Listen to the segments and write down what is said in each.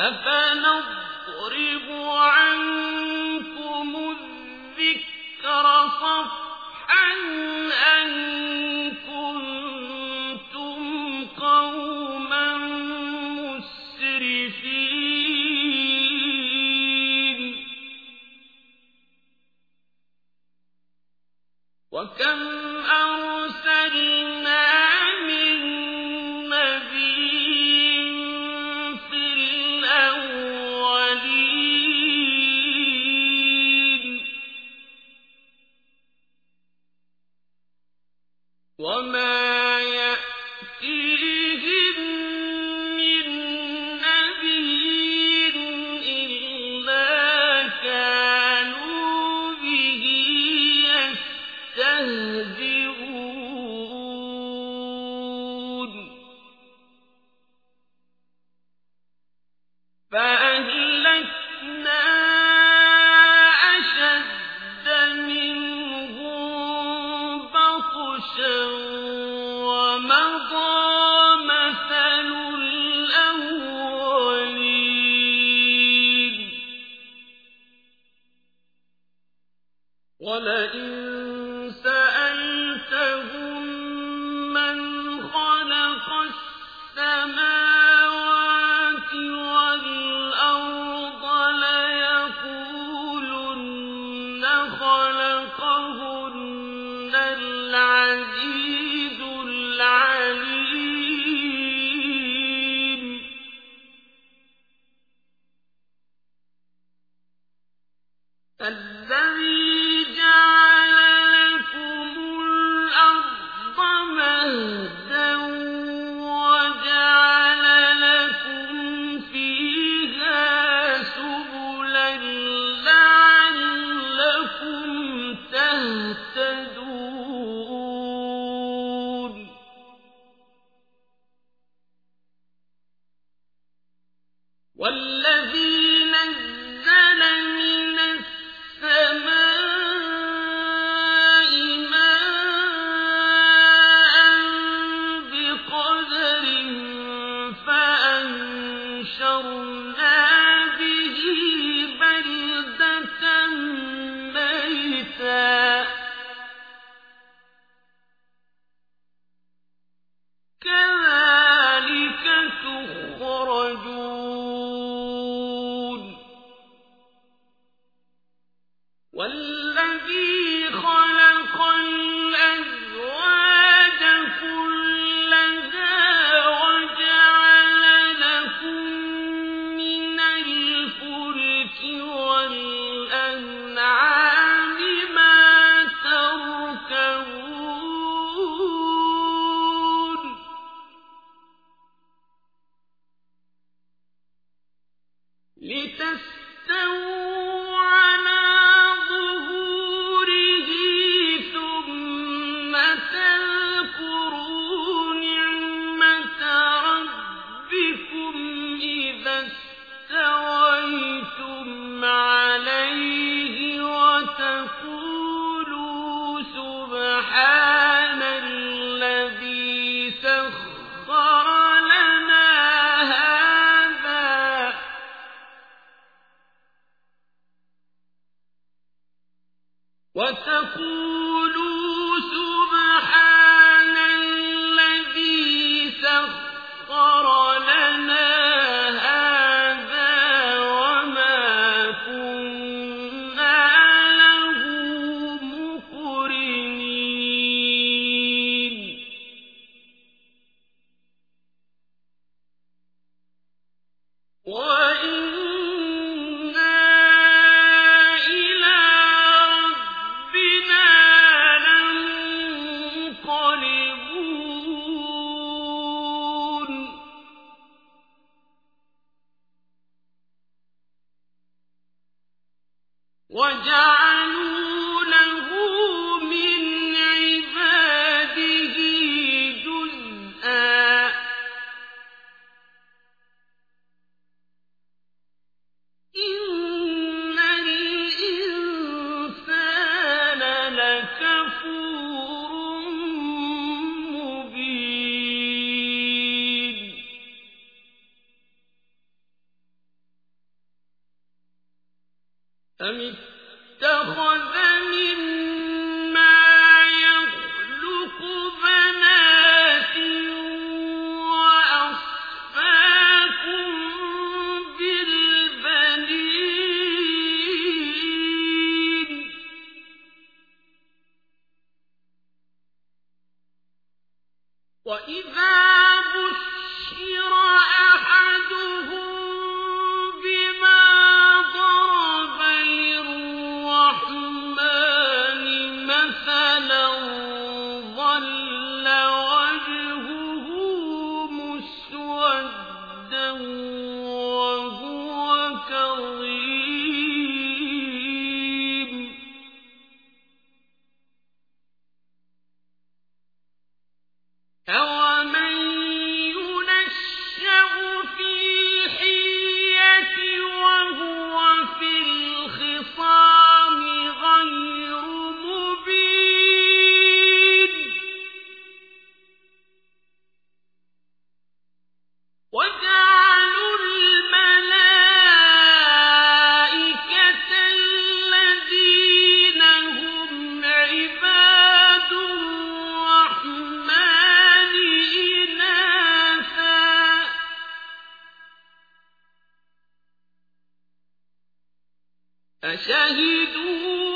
أفنضرب عنكم ولئن أَشَهِدُوا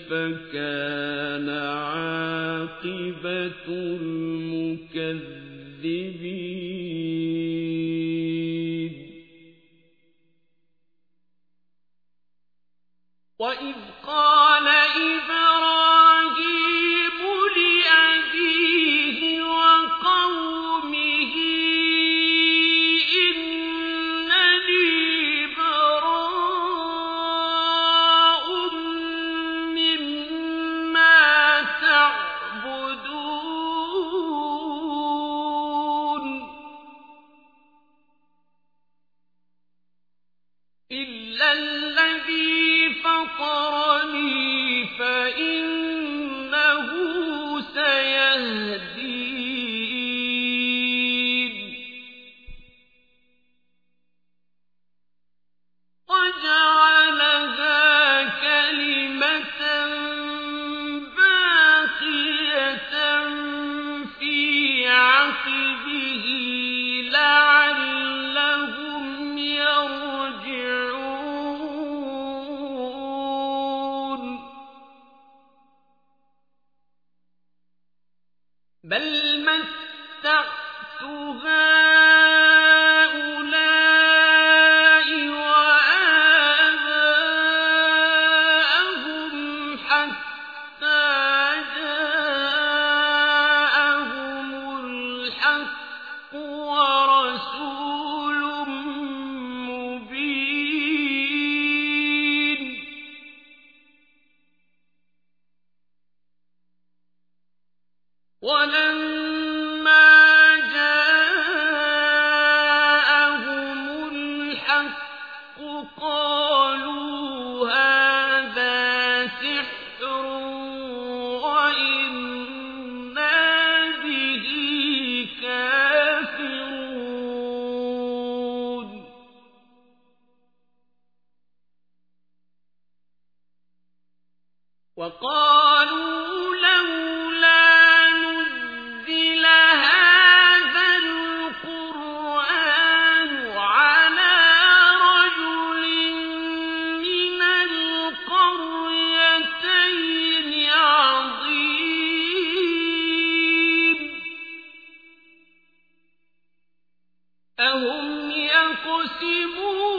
كيف كان عاقبة المكذبين. وإذ قال إذا بل متعت هؤلاء أهم يقسمون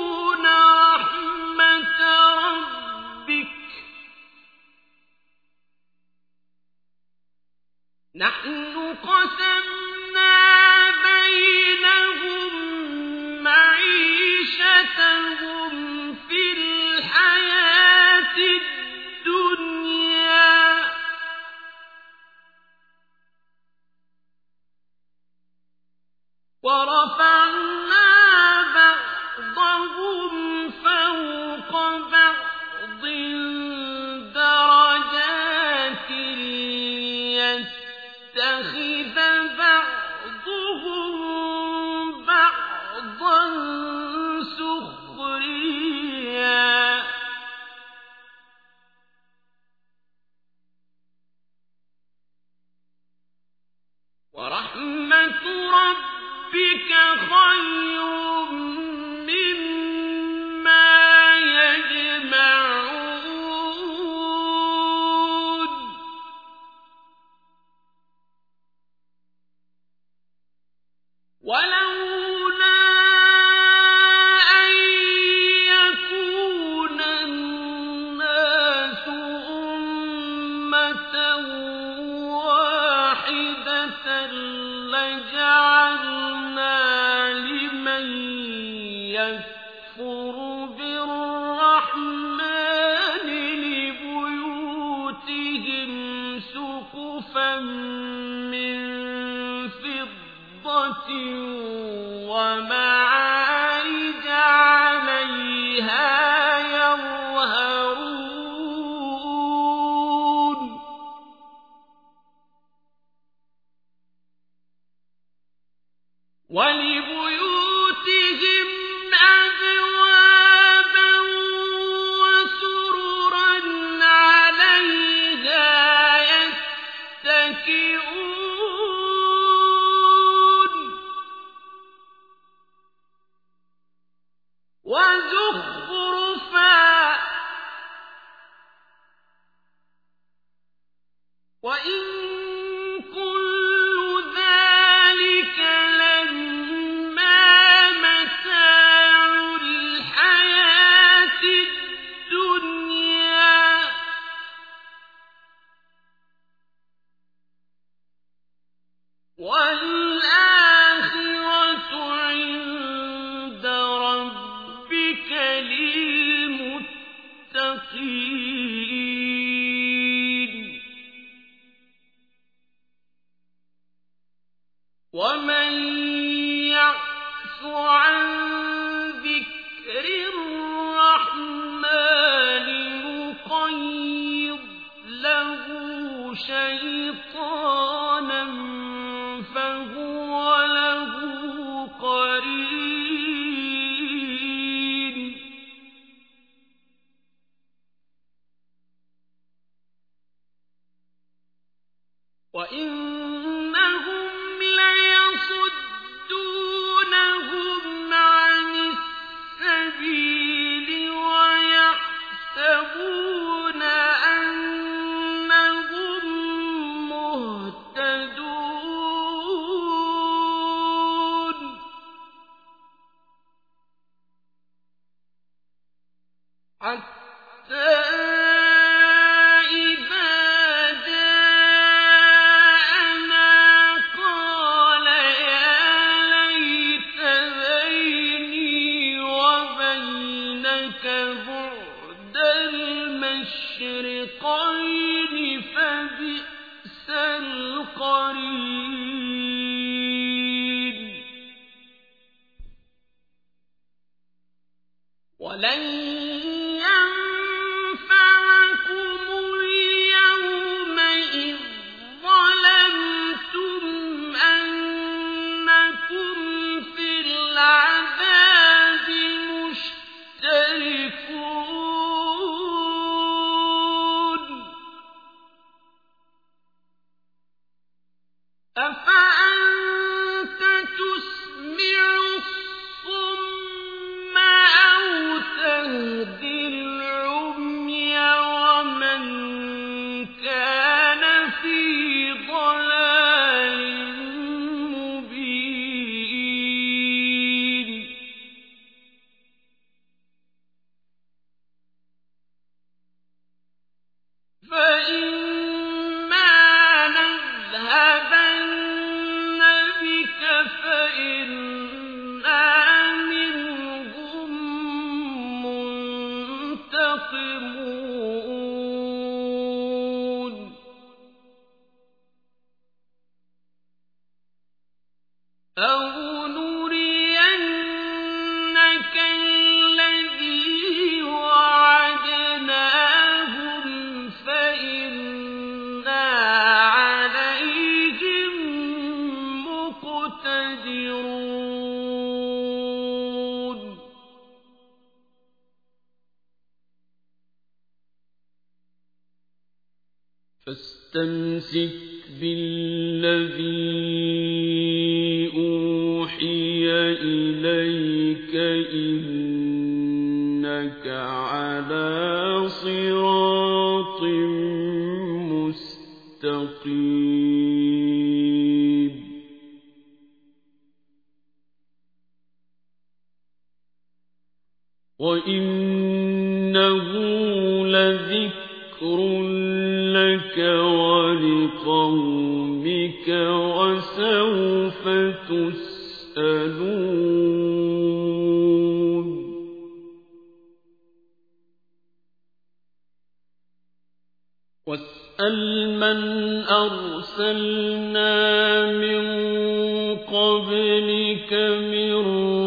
وسوف تسألون واسأل أرسلنا من قبلك من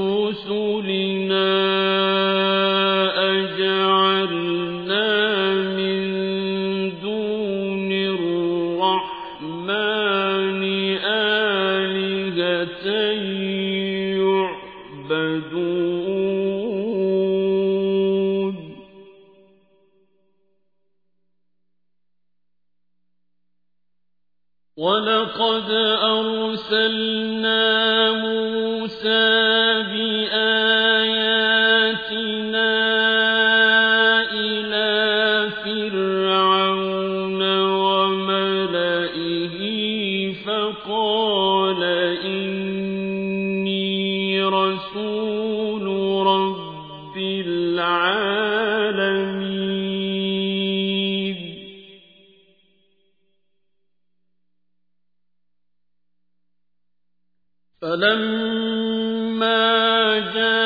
فلما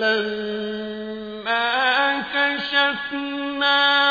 فلما كشفنا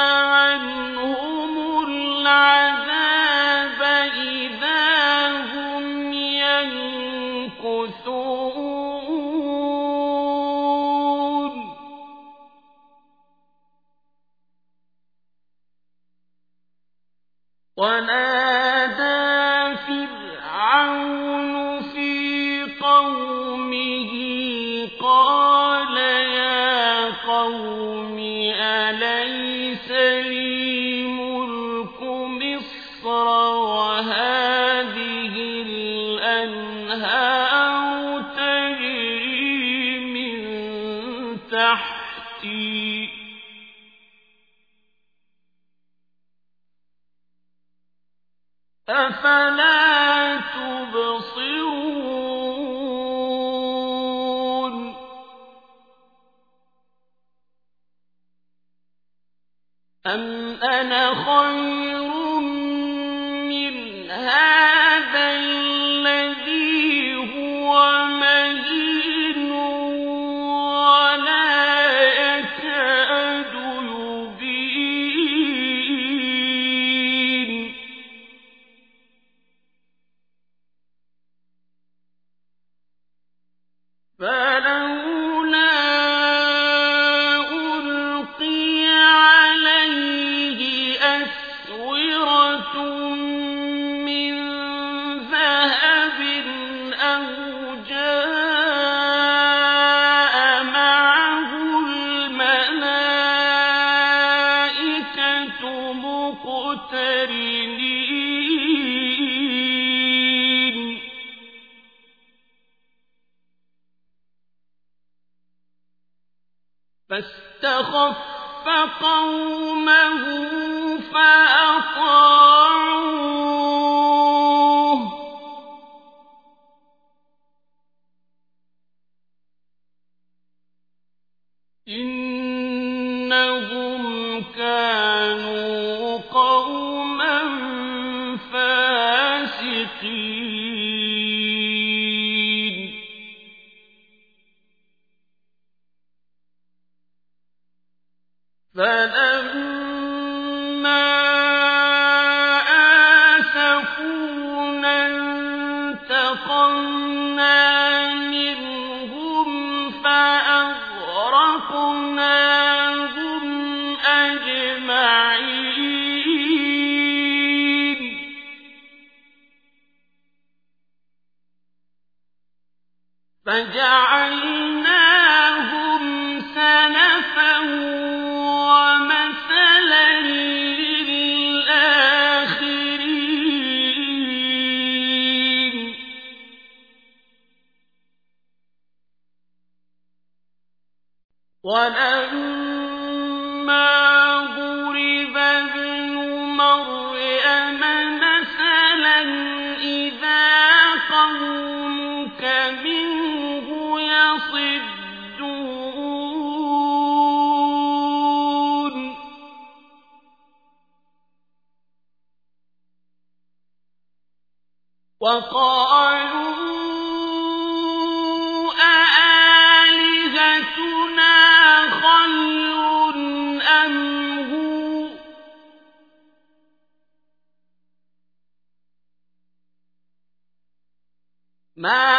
ما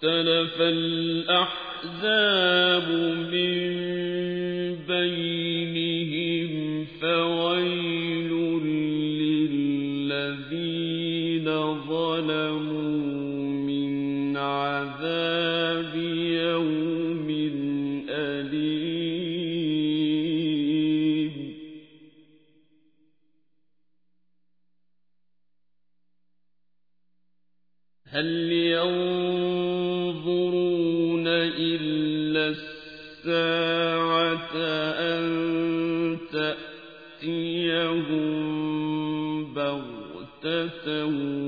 فاختلف الأحزاب من بينهم تَتَّقُونَ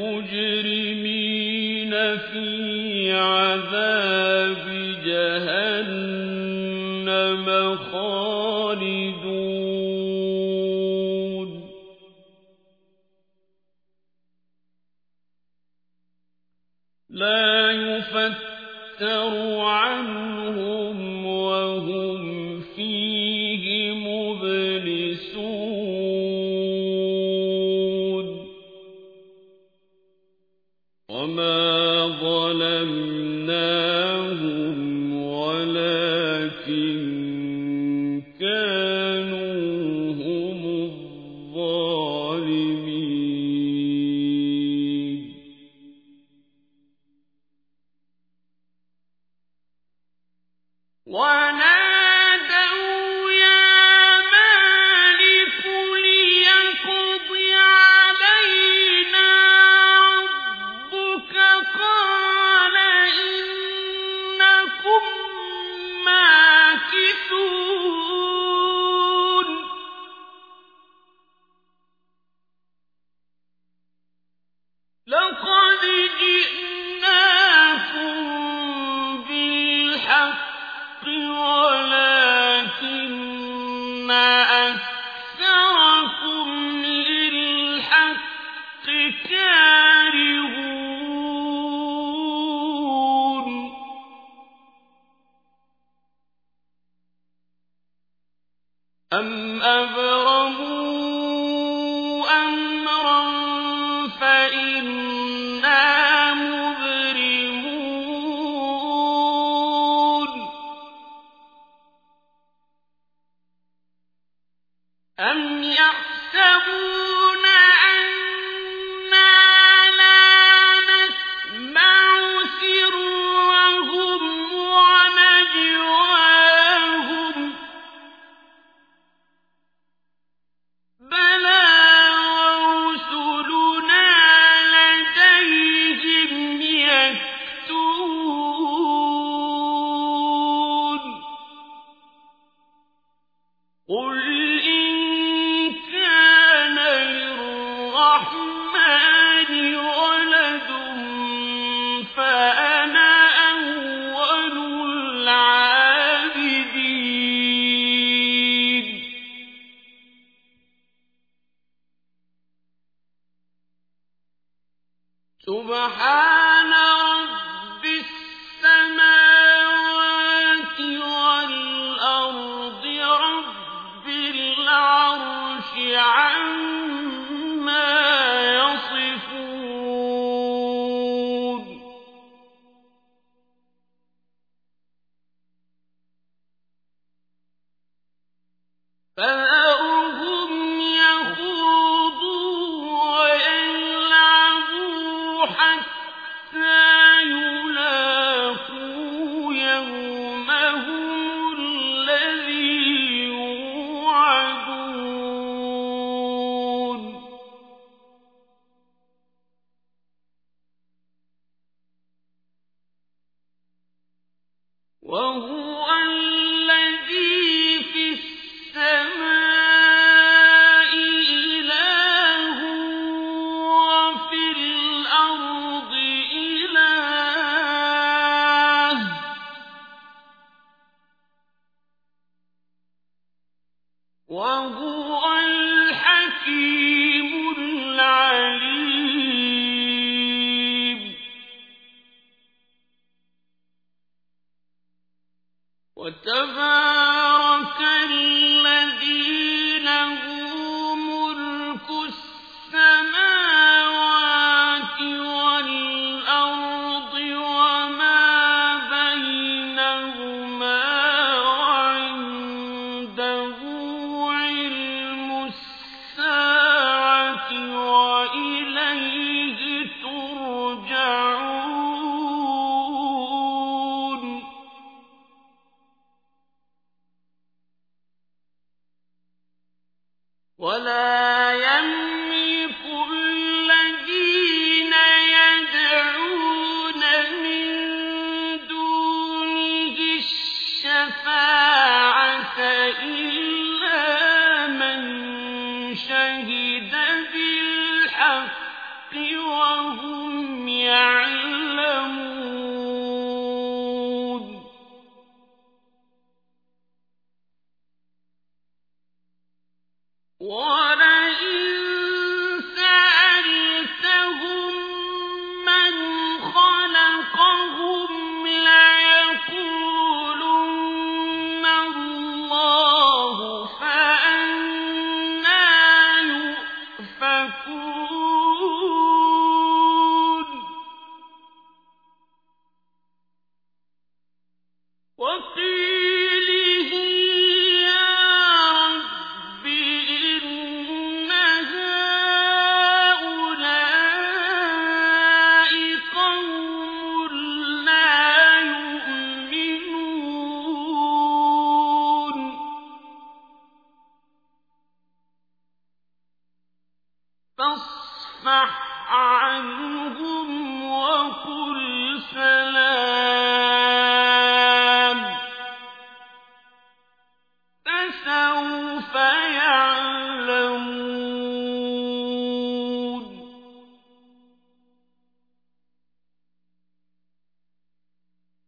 المجرمين في عذاب